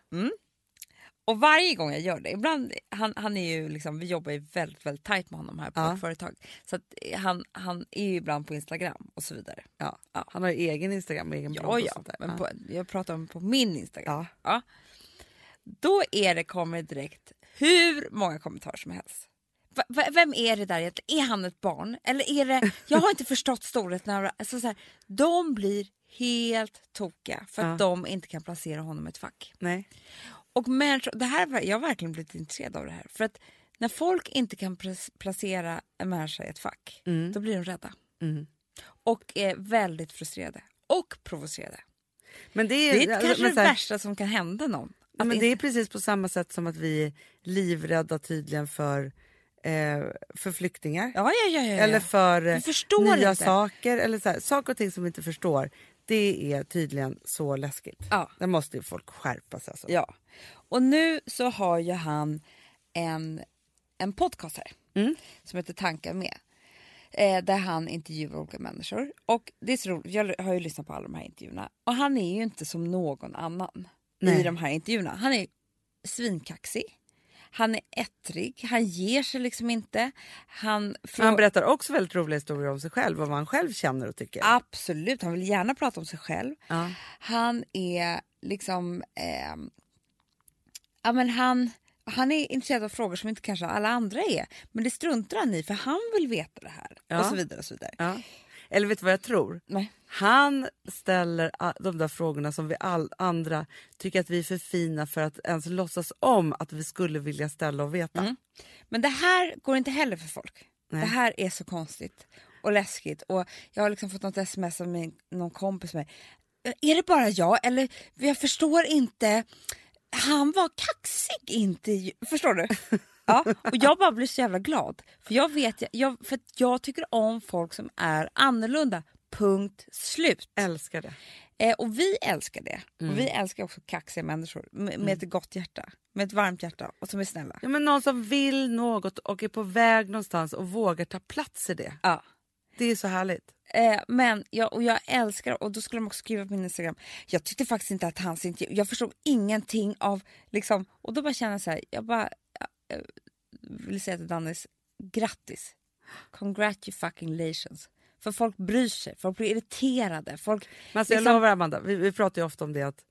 Och varje gång jag gör det, ibland, han, han är ju liksom, vi jobbar ju väldigt, väldigt tajt med honom här på Ja. vårt företag. Så att han, han är ju ibland på Instagram och så vidare. ja. Ja. Han har ju egen Instagram och egen blogg Ja, och ja, sånt där. men Ja. på, jag pratar om på min Instagram. Ja. Då är det, kommer direkt hur många kommentarer som helst. Va, vem är det där egentligen? Är han ett barn? Eller är det, jag har inte förstått storheten alltså så här, De blir helt tokiga för att de inte kan placera honom i ett fack. Nej. Och människor, det här, jag har verkligen blivit intresserad av det här. För att när folk inte kan placera en människa i ett fack, Mm. då blir de rädda. Mm. Och är väldigt frustrerade. Och provocerade. Men det är, Det är kanske men det värsta som kan hända någon. Men det är precis på samma sätt som att vi är livrädda tydligen för, eh, för flyktingar. Ja, ja, ja. Eller för eh, nya inte. saker. Eller så här, saker och ting som vi inte förstår. Det är tydligen så läskigt. Ja. Där måste ju folk skärpa sig. Alltså. Ja. Och nu så har ju han en, en podcast här Mm. som heter Tankar med. Eh, där han intervjuar olika människor. Och det är så roligt, jag har ju lyssnat på alla de här intervjuerna. Och han är ju inte som någon annan i Nej. de här intervjuerna. Han är svinkaxig. Han är ettrig, han ger sig liksom inte. Han, Men frå- han berättar också väldigt roliga historier om sig själv och vad han själv känner och tycker. Absolut, han vill gärna prata om sig själv. Ja. Han är liksom... ehm, ja, men han, han är intresserad av frågor som inte kanske alla andra är. Men det struntar han i för han vill veta det här. Ja. Och så vidare. och så vidare. Ja. Eller vet du vad jag tror? Nej. Han ställer de där frågorna som vi all andra tycker att vi är för fina för att ens låtsas om att vi skulle vilja ställa och veta. Mm. Men det här går inte heller för folk. Nej. Det här är så konstigt och läskigt. Och Jag har liksom fått något sms av min, någon kompis med Är det bara jag? Eller jag förstår inte. Han var kaxig inte. Förstår du? Ja, och jag bara blir så jävla glad. För jag vet, jag, för jag tycker om folk som är annorlunda. Punkt slut. Älskar det. Eh, och vi älskar det. Mm. Och vi älskar också kaxiga människor med, med ett gott hjärta. Med ett varmt hjärta och som är snälla. Ja, men någon som vill något och är på väg någonstans och vågar ta plats i det. Ja. Det är så härligt. Eh, men jag, och jag älskar, och då skulle de också skriva på min Instagram, jag tyckte faktiskt inte att hans intervju, jag förstod ingenting av, liksom, och då bara känner jag så här, jag bara vill säga till Dannis, grattis, congratulations. För folk bryr sig, folk blir irriterade, folk... Men alltså, jag liksom- lovar Amanda, vi, vi pratar ju ofta om det att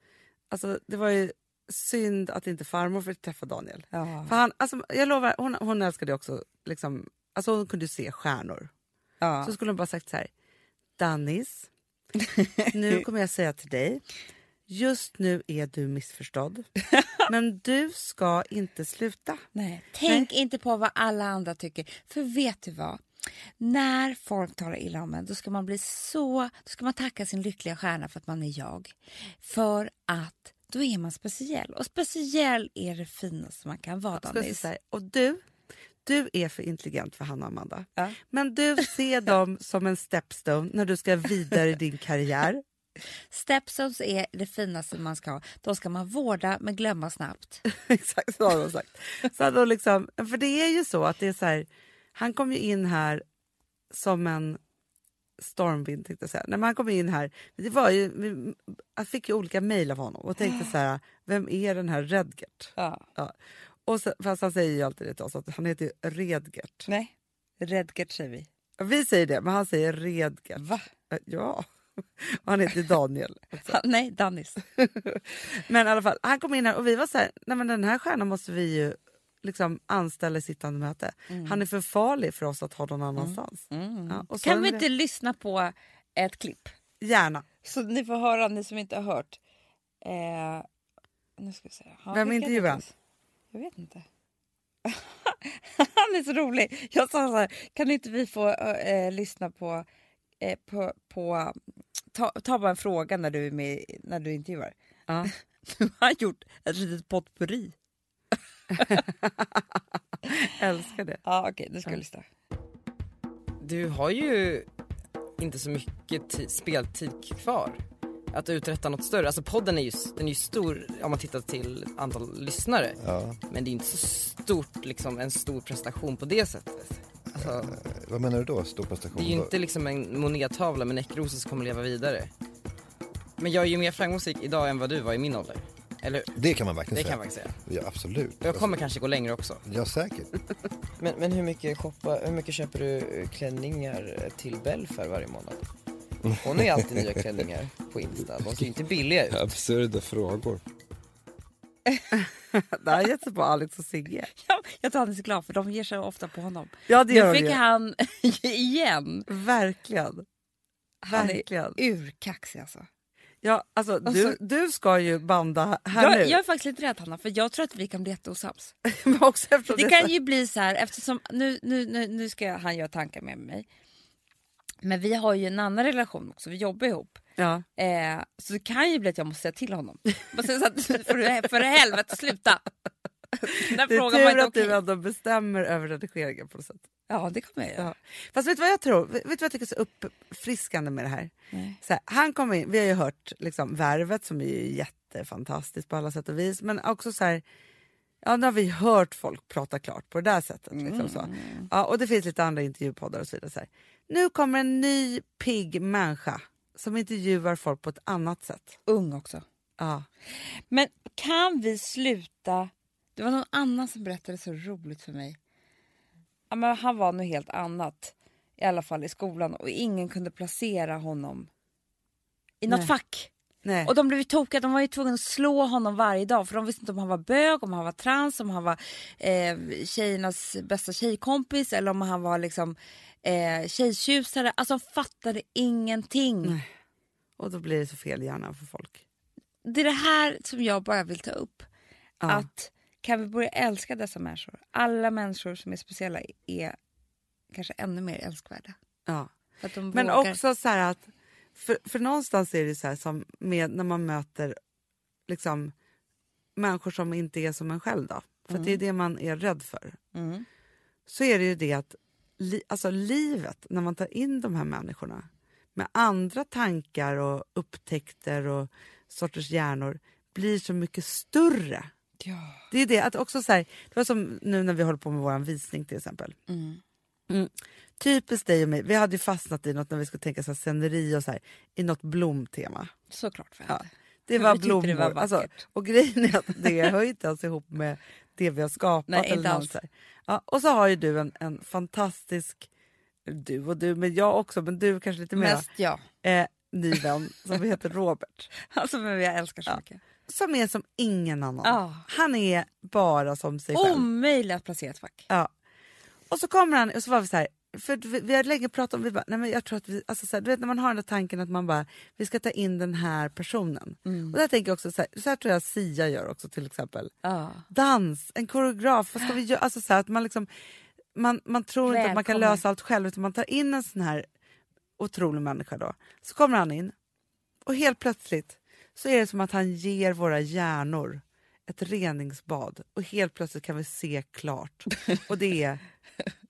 alltså, det var ju synd att inte farmor fick träffa Daniel. Ja. För han, alltså, jag lovar, hon, hon älskade också, liksom, alltså, hon kunde se stjärnor. Ja. Så skulle hon bara sagt så här, Dannis, Nu kommer jag säga till dig, just nu är du missförstådd. Men du ska inte sluta. Nej. Tänk inte på vad alla andra tycker. För vet du vad? När folk talar illa om en, då ska man bli så... Då ska man tacka sin lyckliga stjärna för att man är jag. För att då är man speciell. Och speciell är det finaste man kan vara, här, och du, du är för intelligent för Hanna och Amanda. Ja. Men du ser dem som en stepstone när du ska vidare i din karriär. Stepstones är det finaste man ska ha. De ska man vårda men glömma snabbt. Exakt så har de sagt. Så de liksom, för det är ju så att det är så här, han kom ju in här som en stormvind tänkte jag säga. När man kom in här, det var ju, vi- jag fick ju olika mejl av honom och tänkte så här, vem är den här Redgert? Ja. Ja. Och så, fast han säger ju alltid det till oss, att han heter ju Redgert. Nej, Redgert säger vi. Ja, Vi säger det, men han säger Redgert. Va? Ja, han heter Daniel. Ha, nej, Dannis. Men i alla fall, han kom in här och vi var så här, nej men den här stjärnan måste vi ju liksom anställa i sittande möte. Mm. Han är för farlig för oss att ha någon annanstans. Ja, och så Kan vi det. inte lyssna på ett klipp? Gärna. Så ni får höra, ni som inte har hört. Eh, nu ska vi se. Ja, Vem intervjuar han? Jag vet inte. han är så rolig. Jag sa så här, kan inte vi få eh, lyssna på, eh, på, på ta, ta bara en fråga när du är med, när du intervjuar. Ja. Nu har gjort ett litet potpurri. Älskar det. Ja, okej, nu ska vi lyssna. Du har ju inte så mycket ti- speltid kvar att uträtta något större. Alltså podden är ju, den är ju stor om man tittar till antal lyssnare. Ja. Men det är inte så stort, liksom, en stor prestation på det sättet. Alltså, Vad menar du då, stor prestation? det är ju inte liksom en monettavla med näckrosor som kommer leva vidare. Men jag är ju mer framgångsrik idag än vad du var i min ålder. Eller hur? Det kan man verkligen Det säga. kan man säga. Ja, absolut. Jag kommer kanske gå längre också. Ja, säkert. Men, men hur, mycket shoppa, hur mycket köper du eh, klänningar till Bell för varje månad? Hon har ju alltid nya klänningar på Insta. De ser ju inte billiga ut. Absurda frågor. Det här gett sig på Alex och Sigge. Ja, jag tror han är så glad för de ger sig ofta på honom. Ja det gör Nu de fick ju. han igen. Verkligen. Han Verkligen. är urkaxig alltså. Ja, alltså, du, så- du ska ju banda här Jag, nu. jag är faktiskt lite rädd Hanna, för jag tror att vi kan bli jätteosams. Men också eftersom Det är kan ju bli så här, eftersom nu, nu, nu, nu ska han göra tankar med mig. Men vi har ju en annan relation också, vi jobbar ihop. ja. Eh, så det kan ju bli att jag måste säga till honom. Så att, för, för helvete sluta! Den Det är tur att okej. du ändå bestämmer över redigeringen på något sätt. Ja det kommer jag göra. Ja. Fast vet du vad jag tror? Vet du vad jag tycker är så uppfriskande med det här? Här han kom in, vi har ju hört liksom, Värvet som är jättefantastiskt på alla sätt och vis. Men också så här, ja nu har vi hört folk prata klart på det där sättet. Liksom, så. Ja, och det finns lite andra intervjupoddar och så vidare. Så här. Nu kommer en ny pigg människa som intervjuar folk på ett annat sätt. Ung också. Ja. Men kan vi sluta... Det var någon annan som berättade så roligt för mig. Ja, men han var något helt annat, i alla fall i skolan och ingen kunde placera honom i något Nej. fack. Nej. Och de blev tokiga, de var ju tvungna att slå honom varje dag för de visste inte om han var bög, om han var trans, om han var eh, tjejernas bästa tjejkompis eller om han var liksom eh, tjejtjusare. Alltså de fattade ingenting. Nej. och då blir det så fel i hjärnan för folk. Det är det här som jag bara vill ta upp. Ja. Att kan vi börja älska dessa människor? Alla människor som är speciella är kanske ännu mer älskvärda. Ja. Men också så här att, för, för någonstans är det så här som med när man möter liksom människor som inte är som en själv då, för att det är det man är rädd för. Mm. Så är det ju det att li, alltså livet, när man tar in de här människorna med andra tankar och upptäckter och sorters hjärnor blir så mycket större. Ja. Det är det att också så här, det var som nu när vi håller på med vår visning till exempel. Mm. Mm. Typiskt dig och mig, vi hade ju fastnat i något när vi skulle tänka så här, sceneri och så här, i något blomtema. Såklart. För Ja. henne. Det Vi var blommor. det var alltså, och grejen är att det hör inte ens ihop med det vi har skapat. Nej, eller inte alls. Ja, och så har ju du en, en fantastisk, du och du, men jag också, men du kanske lite mer, Mest jag. eh, ny vän som heter Robert. Alltså men jag älskar så Ja. mycket. Som är som ingen annan. Ja. Han är bara som sig själv. Omöjligt att placera ett fack. Ja. Och så kommer han och så var vi så här, för vi, vi har länge pratat om, vi bara, nej men jag tror att vi, alltså så här, du vet när man har den där tanken att man bara, vi ska ta in den här personen. Och där tänker jag också, så här, så här tror jag Sia gör också till exempel. Ja. Dans, en koreograf, vad ska vi göra? Alltså så här, att man, liksom, man, man tror inte att man kan Välkommen. lösa allt själv utan man tar in en sån här otrolig människa då. Så kommer han in och helt plötsligt så är det som att han ger våra hjärnor ett reningsbad och helt plötsligt kan vi se klart. Och det är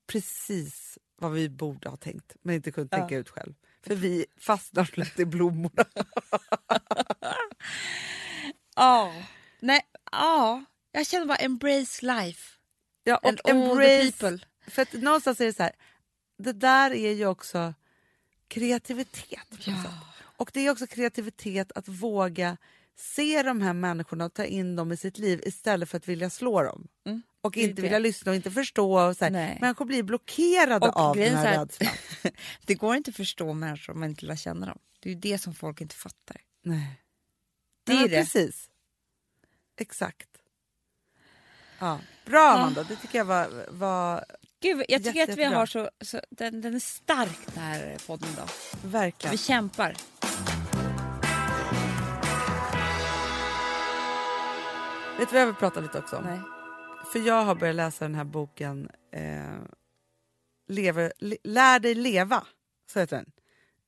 precis vad vi borde ha tänkt men inte kunnat tänka ut själv. För vi fastnar lätt i blommorna. Ja. Nej, ja. Jag känner bara embrace life. Ja, And och the embrace, people. för att någonstans är det så här, det där är ju också kreativitet. sätt. Och det är också kreativitet att våga se de här människorna och ta in dem i sitt liv istället för att vilja slå dem. Och Mm. är inte vilja lyssna och inte förstå. Och så här. Människor blir blockerade Och av den är här här- rädslan. Det går inte att förstå människor om man inte lär känna dem. Det är ju det som folk inte fattar. Nej. Det är det. Precis. Exakt. Ja. Bra Amanda, det tycker jag var... var Gud, jag tycker att vi har så, så den, den är stark den här podden idag. verkligen. Vi kämpar. Vet du vad jag vill prata lite också om? Nej. För jag har börjat läsa den här boken eh, Lever, le, Lär dig leva, så heter den.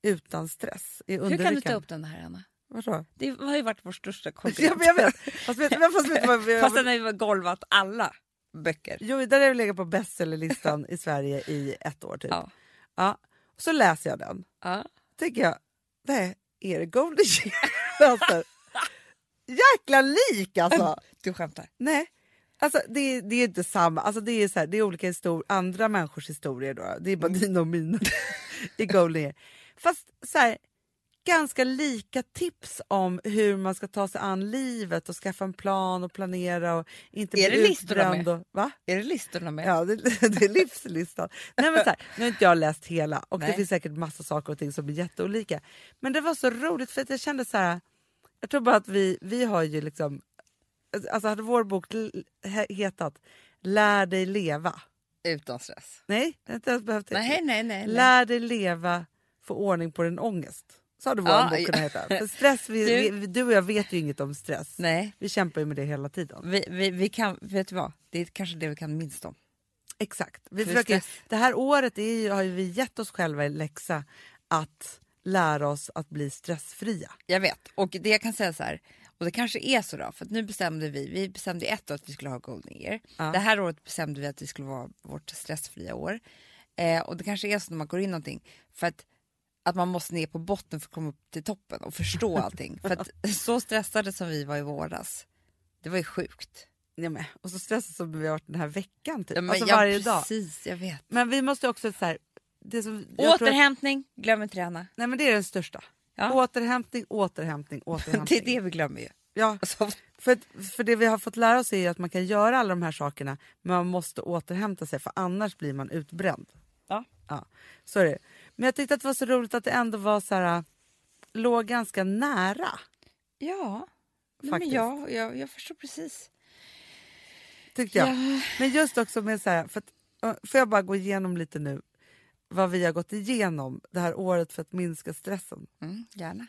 Utan stress. I Hur kan du ta upp den här Anna? Vadå? Det har ju varit vår största konkurrent. men jag vet. Fast vet, fast vet vad Fast den har ju golvat alla böcker. Jo, där har jag legat på bestsellerlistan i Sverige i ett år typ. Ja. Ja. Så läser jag den. Ja. tänker jag, nej, är det Golden Year? jäkla lik alltså! Du skämtar. Nej. Alltså, det, är- det är inte samma, alltså, det, är så här, det är olika histor- andra människors historier. Då. Det är bara dina och mina i Year. Fast så här, ganska lika tips om hur man ska ta sig an livet och skaffa en plan och planera och inte Är bli det listorna med? Och, va? Är det listorna med? Ja, det, det är livslistan. Nej, men så här, nu har inte jag läst hela och det Nej. finns säkert massa saker och ting som är jätteolika. Men det var så roligt för att jag kände så här, jag tror bara att vi, vi har ju liksom, alltså hade vår bok hetat Lär dig leva. Utan stress. Nej, det har inte ens behövt Nej, nej, nej. nej. Lär dig leva, få ordning på din ångest. Så hade vår Ja, bok kunnat heta. För stress, vi, Du- vi, du och jag vet ju inget om stress. nej. Vi kämpar ju med det hela tiden. Vi, vi, vi kan, vet du vad? Det är kanske det vi kan minst om. Exakt. Vi För försöker, stress. det här året är ju, har ju vi gett oss själva i läxa att lära oss att bli stressfria. Jag vet. Och det jag kan säga så här, och det kanske är så då, för att nu bestämde vi, vi bestämde ett år att vi skulle ha Golden Year. Ja. Det här året bestämde vi att det skulle vara vårt stressfria år. Eh, och det kanske är så när man går in någonting, för att, att man måste ner på botten för att komma upp till toppen och förstå allting. för att så stressade som vi var i våras, det var ju sjukt. Ja, men, och så stressade som vi har varit den här veckan, typ. Ja, men alltså ja, varje dag. precis, jag vet. Men vi måste också så här, det som, tror att, Återhämtning, glöm inte det Anna. nej, men det är den största. Ja. Återhämtning, återhämtning, Det återhämtning. är det vi glömmer ju. Ja, Alltså, för, för det vi har fått lära oss är att man kan göra alla de här sakerna men man måste återhämta sig för annars blir man utbränd. Ja. ja så är det. Men jag tyckte att det var så roligt att det ändå var så här, låg ganska nära. ja, Nej, men jag, jag, jag förstår precis. tyckte jag. Ja. Men just också med så här, för att, får jag bara gå igenom lite nu vad vi har gått igenom det här året för att minska stressen. Mm, gärna.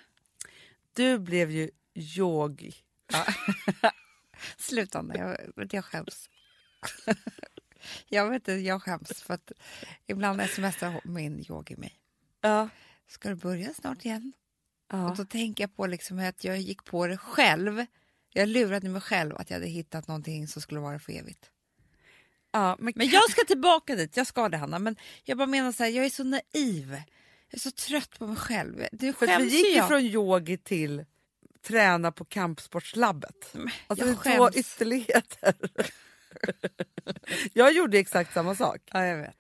Du blev ju yogi. Sluta Anna, jag, jag skäms. jag vet inte, jag skäms för att ibland smsar min yogi mig. Ja. Ska du börja snart igen? ja. Och då tänker jag på liksom att jag gick på det själv. Jag lurade mig själv att jag hade hittat någonting som skulle vara för evigt. Ja men, Men jag ska tillbaka dit, jag ska det Hanna. Men jag bara menar så här, jag är så naiv. Jag är så trött på mig själv. Nu för vi gick ju jag. från yogi till träna på kampsportslabbet. Alltså jag det är två ytterligheter. jag gjorde exakt samma sak. Ja, jag vet.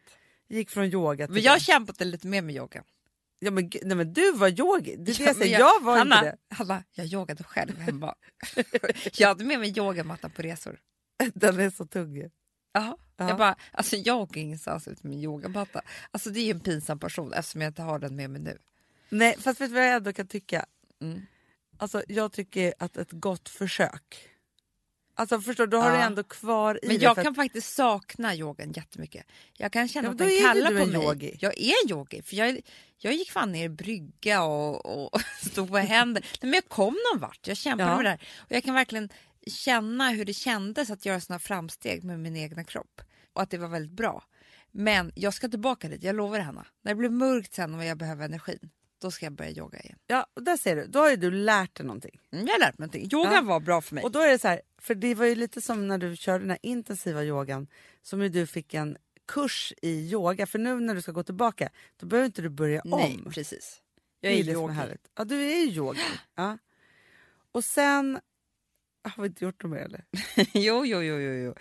Gick från yoga till Men jag har det. kämpat lite mer med yoga. ja, men, nej, men du var yogi. Det är det Ja, jag säger. Jag var Hanna, inte det. Hanna, jag yogade själv hemma. jag hade med mig yogamattan på resor. Den är så tung. ju. Ja. Jag bara, alltså jag åker ingenstans ut med yogamatta. Alltså det är ju en pinsam person eftersom jag inte har den med mig nu. Nej, fast vet du vad jag ändå kan tycka? Mm. Alltså, jag tycker att ett gott försök Alltså förstår du, har du Ja. ändå kvar i Men det jag kan att- faktiskt sakna yogan jättemycket. Jag kan känna Ja, att den kallar på mig. yogi. Jag är yogi. För jag, jag gick fan ner i brygga och, och stod på händer. Nej, men jag kom någon vart. Jag kämpade Ja. med det här. Och jag kan verkligen känna hur det kändes att göra såna framsteg med min egna kropp. Och att det var väldigt bra. Men jag ska tillbaka dit, jag lovar Hanna. När det blir mörkt sen och jag behöver energin, då ska jag börja yoga igen. Ja, och där ser du. Då har ju du lärt dig någonting. Mm, jag har lärt mig någonting. Yoga Ja. var bra för mig. Och då är det så här, för det var ju lite som när du körde den här intensiva yogan som ju du fick en kurs i yoga. För nu när du ska gå tillbaka, då behöver inte du börja Nej, om. precis. Det Jag är som yogi. Ja, du är ju yogi. Ja. Och sen, har vi inte gjort något mer eller? jo, jo, jo, jo. jo.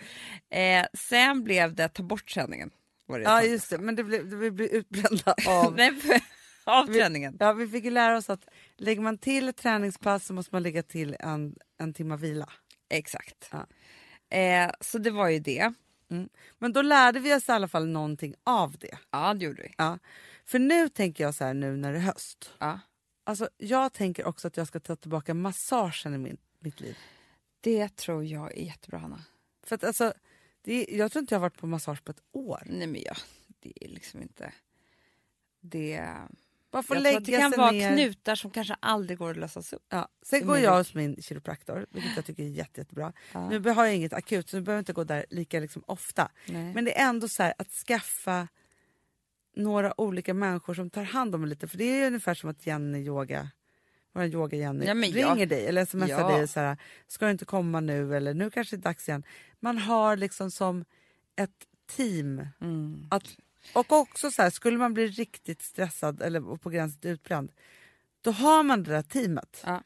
Eh, sen blev det ta bort. Var det Ja jag just det, men det blev, det, vi blev utbrända av... Nej, av Vi- träningen. Ja, vi fick ju lära oss att lägger man till ett träningspass så måste man lägga till en, en timma vila. Exakt. Ja. Eh, så det var ju det. Men då lärde vi oss i alla fall någonting av det. Ja, det gjorde vi. Ja. För nu tänker jag så här nu när det är höst. Ja. Alltså, jag tänker också att jag ska ta tillbaka massagen i min, mitt liv. Det tror jag är jättebra, Hanna. För att, alltså, det jag tror inte jag har varit på massage på ett år. Nej, men ja, det är liksom inte... Det... Bara få Jag lägga att det kan vara ner. knutar som kanske aldrig går att lösas upp. Ja. Sen går jag hos min kiropraktor, vilket jag tycker är jätte, jättebra. Ja. Nu har jag inget akut, så nu behöver jag inte gå där lika liksom, ofta. Nej. Men det är ändå så här att skaffa några olika människor som tar hand om en lite. För det är ju ungefär som att Jenny yoga, vår yoga Jenny Ja, ringer dig eller smsar Ja. dig så här, ska du inte komma nu eller nu kanske det är dags igen. Man har liksom som ett team. Mm. Att, och också så här, skulle man bli riktigt stressad eller på gränsen till utbränd, då har man det där teamet. Ja.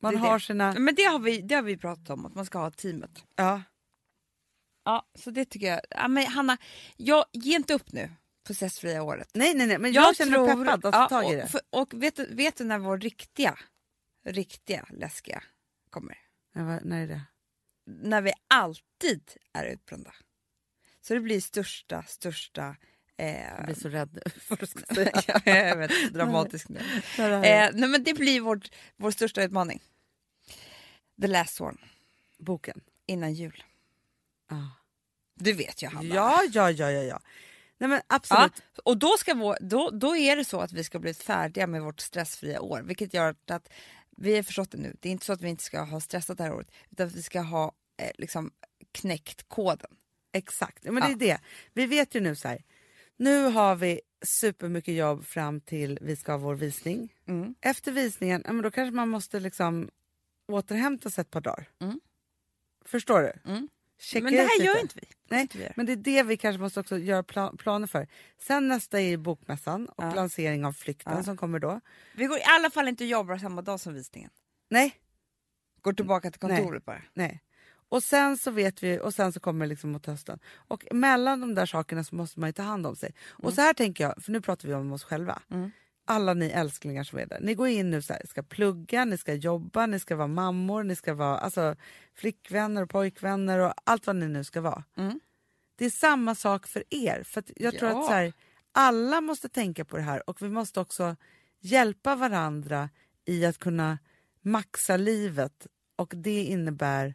Man Det har det. sina... Men det har, vi, det har vi pratat om, att man ska ha teamet. Ja. Ja, så det tycker jag. Ja, men Hanna, jag, ge inte upp nu, processfria året. Nej, nej, nej, men jag, känner mig peppad att ta tag i och, det. för- Och vet, du- vet du när vår riktiga, riktiga läskiga kommer? Ja, när är det? När vi alltid är utbrända. Så det blir största, största... Eh, Jag blir så rädd för vad du ska säga. ja, jag vet, dramatisk nu. Eh, nej, men det blir vårt, vår största utmaning. The last one, boken. innan jul. Ja. Du vet ju Hanna. Ja, ja, ja, ja, ja. Nej men absolut. Ja, och då, ska vår, då, då är det så att vi ska bli färdiga med vårt stressfria år. Vilket gör att vi har förstått det nu. Det är inte så att vi inte ska ha stressat det här året. Utan att vi ska ha eh, liksom knäckt koden. Exakt. Men det är det. Vi vet ju nu så här. Nu har vi supermycket jobb fram till vi ska ha vår visning. Mm. Efter visningen, ja, men då kanske man måste liksom återhämta sig ett par dagar. Mm. Förstår du? Mm. Checka Men det här gör inte vi. Nej, inte vi men det är det vi kanske måste också göra pla- planer för. Sen nästa är bokmässan och Ja. lansering av Flykten Ja. som kommer då. Vi går i alla fall inte och jobbar samma dag som visningen. Nej, Går tillbaka till Nej. kontoret bara. nej. Och sen så vet vi, och sen så kommer det liksom mot hösten. Och mellan de där sakerna så måste man ju ta hand om sig. Och så här tänker jag, för nu pratar vi om oss själva. Mm. Alla ni älsklingar som är där. Ni går in nu så här, ska plugga, ni ska jobba, ni ska vara mammor, ni ska vara alltså, flickvänner och pojkvänner och allt vad ni nu ska vara. Mm. Det är samma sak för er. För jag tror Ja. att så här, alla måste tänka på det här och vi måste också hjälpa varandra i att kunna maxa livet och det innebär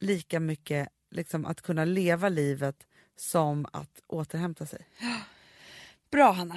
lika mycket liksom, att kunna leva livet som att återhämta sig. Bra Hanna.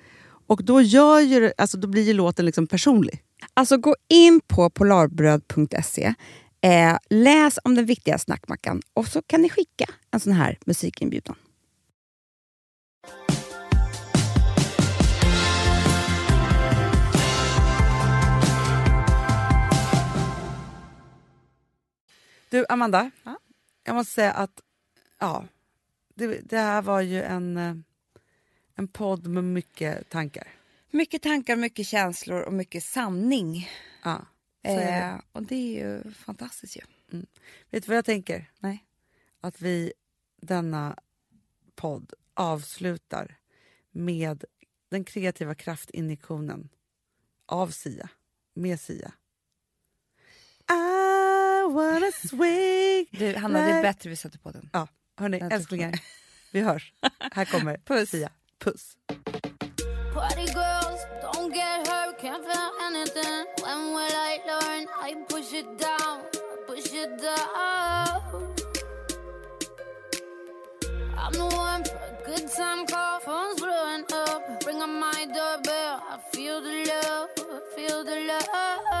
Och då, gör ju, det- alltså, då blir ju låten liksom personlig. Alltså gå in på polarbröd.se, eh, läs om den viktiga snackmackan och så kan ni skicka en sån här musikinbjudan. Du, Amanda. Jag måste säga att ja, det, det här var ju en, eh, en podd med mycket tankar. Mycket tankar, mycket känslor och mycket sanning. Ja. Eh, och det är ju fantastiskt ju. Vet du vad jag tänker? Nej. Att vi denna podd avslutar med den kreativa kraftinjektionen av Sia, med Sia. I wanna swing Du, Hanna, det är like- bättre vi sätter på den. Ja, hörni, älsklingar. Vi hörs. Här kommer Puss. Sia. Puss. Party girls, don't get hurt, can't feel anything. When will I learn? I push it down, push it down. I'm the one for a good time call, phone's blowing up. Ring on my doorbell, I feel the love, I feel the love.